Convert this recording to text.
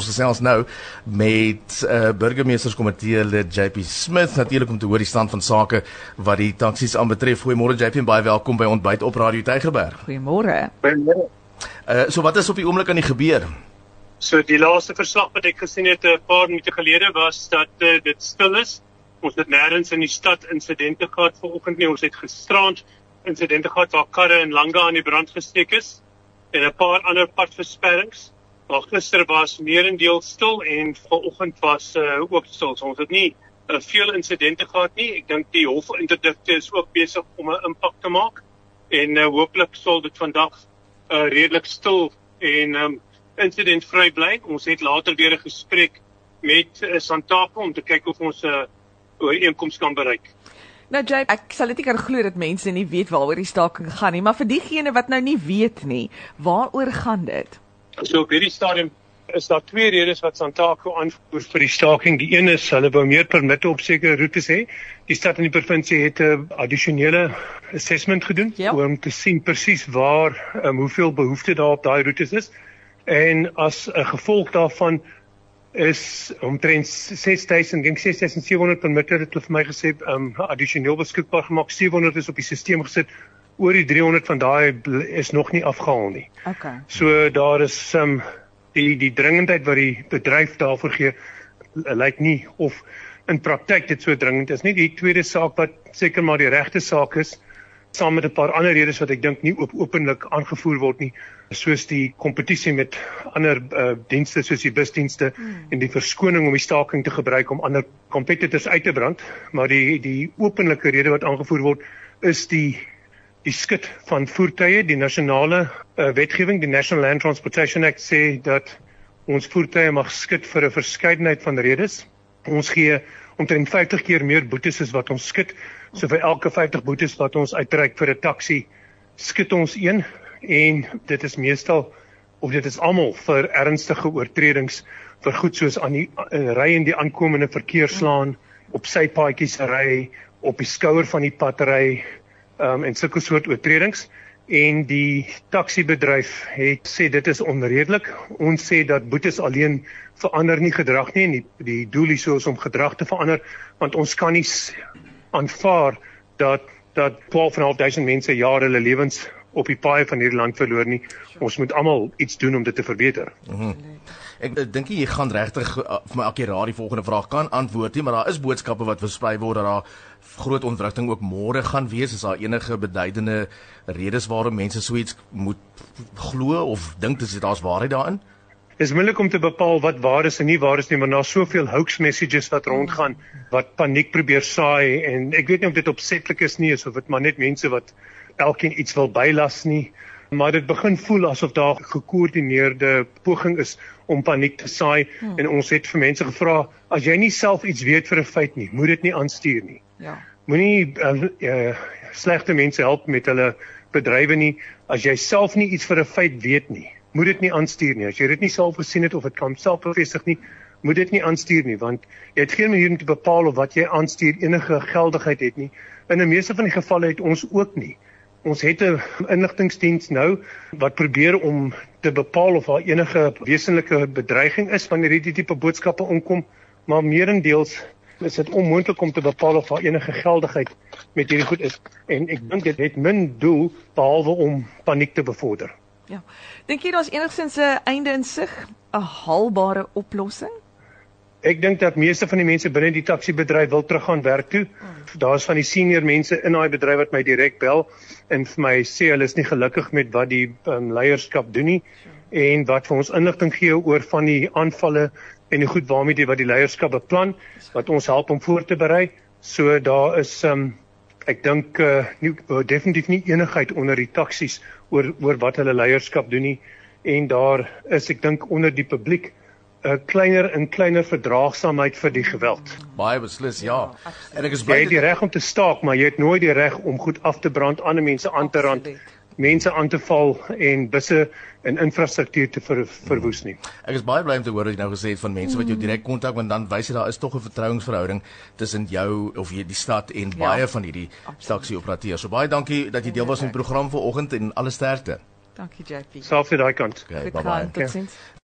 Ons gesels nou met uh, burgemeesterskomitee lid JP Smith natuurlik om te hoor die stand van sake wat die taksies aanbetref. Goeiemôre JP en baie welkom by ontbyt op Radio Tygerberg. Goeiemôre. Goeiemôre. Uh, so wat is op die oomblik aan die gebeur? So die laaste verslag wat ek gesien het 'n paar minute gelede was dat uh, dit stil is. Ons het nêrens in die stad insidente gehad vanoggend nie. Ons het gisterand insidente gehad waar karre en lange aan die brand gesteek is en 'n paar ander padversperrings. Maar gister was meerendeel stil en vanoggend was uh, ook stil. So ons het nie uh, veel insidente gehad nie. Ek dink die hofinterdikte is ook besig om 'n impak te maak en uh, hooplik sal dit vandag uh, redelik stil en um, incidentvry bly. Ons het later weer 'n gesprek met uh, Santaco om te kyk of ons 'n uh, ooreenkoms kan bereik. Nou Jay, ek sal dit kan glo dat mense nie weet waaroor die staking gaan nie, maar vir diegene wat nou nie weet nie, waaroor gaan dit? So op hierdie stadium is daar twee redes wat Santaco aanvoer vir die staking. Die een is hulle wou meer permitte op sekere roetes hê. Die stad en die provinsie het 'n addisionele assessment gedoen ja. om te sien presies waar um, hoeveel behoefte daar op daai roetes is. En as 'n gevolg daarvan is omtrent 6000 dink 6700 permitte het hulle vir my gesê um addisioneel beskikbaar gemaak 700 is op die stelsel gesit oor die 300 van daai is nog nie afgehaal nie. Okay. So daar is um die die dringendheid wat die bedryf daarvoor gee lyk nie of in praktyk dit so dringend is nie. Die tweede saak wat seker maar die regte saak is saam met 'n paar ander redes wat ek dink nie op openlik aangevoer word nie soos die kompetisie met ander uh, dienste soos die busdienste hmm. en die verskoning om die staking te gebruik om ander competitors uit te brand maar die die openlike rede wat aangevoer word is die die skit van voertuie die nasionale uh, wetgewing die National Land Transportation Act sê dat ons voertuie mag skit vir 'n verskeidenheid van redes. Ons gee omtrent 50 keer meer boetes as wat ons skit. So vir elke 50 boetes wat ons uitreik vir 'n taxi, skit ons een en dit is meestal of dit is almal vir ernstige oortredings vir goed soos aan die uh, ry in die aankomende verkeer slaan, op sypaadjies ry, op die skouer van die pad ry, um, en sulke soort oortredings en die taxi-bedryf het sê dit is onredelik. Ons sê dat boetes alleen verander nie gedrag nie en die, die doel is om gedrag te verander want ons kan nie aanvaar dat dat 12.500 mense jare hulle lewens op die paai van hierdie land verloor nie. Ons moet almal iets doen om dit te verbeter. Mm -hmm. Ek, ek dink jy gaan regtig uh, vir my akkuraat die volgende vraag kan antwoord nie, maar daar is boodskappe wat versprei word dat daar groot ontwrigting ook môre gaan wees. Is daar enige beduidende redes waarom mense so iets moet glo of dink dis daar's waarheid daarin? Is moeilik om te bepaal wat waar is en nie waar is nie, maar daar's soveel hoax messages wat rondgaan wat paniek probeer saai en ek weet nie of dit opsetlik is nie, of dit maar net mense wat elkeen iets wil bylas nie, maar dit begin voel asof daar gekoördineerde poging is om paniek te saai hmm. en ons het vir mense gevra as jy nie self iets weet vir 'n feit nie, moet dit nie aanstuur nie. Ja. Moenie uh, uh, slegte mense help met hulle bedrywe nie as jy self nie iets vir 'n feit weet nie moet dit nie aanstuur nie. As jy dit nie self gesien het of dit kan self bevestig nie, moet dit nie aanstuur nie want jy het geen manier om te bepaal of wat jy aanstuur enige geldigheid het nie. In die meeste van die gevalle het ons ook nie. Ons het 'n inligtingdiens nou wat probeer om te bepaal of daar enige wesenlike bedreiging is wanneer hierdie tipe boodskappe inkom, maar meerendeels is dit onmoontlik om te bepaal of daar enige geldigheid met hierdie goed is en ek dink dit het min doel behalwe om paniek te bevorder. Ja. Dink jy daar's enigstens 'n einde in sig, 'n haalbare oplossing? Ek dink dat meeste van die mense binne die taxi-bedryf wil teruggaan werk toe. Daar's van die senior mense in daai bedryf wat my direk bel en vir my sê hulle is nie gelukkig met wat die um, leierskap doen nie en wat vir ons inligting gee oor van die aanvalle en die goed waarmee die wat die leierskap beplan wat ons help om voor te berei. So daar is um, ek dink uh, nie uh, definitief nie enigheid onder die taksies oor oor wat hulle leierskap doen nie en daar is ek dink onder die publiek 'n kleiner en kleiner verdraagsaamheid vir die geweld. Baie beslis ja. ja en ek is bly jy het die reg om te staak, maar jy het nooit die reg om goed af te brand, ander mense aan te rand. Absoluut mense aan te val en busse en infrastruktuur te ver, verwoes nie. Ek is baie bly om te hoor wat jy nou gesê het van mense wat jou direk kontak want dan wys jy daar is tog 'n vertrouensverhouding tussen jou of jy die stad en ja, baie van hierdie taxi operateurs. So baie dankie dat jy deel was van die program vanoggend en alle sterkte. Dankie JP. Selfs vir daai kant. Okay, bye bye.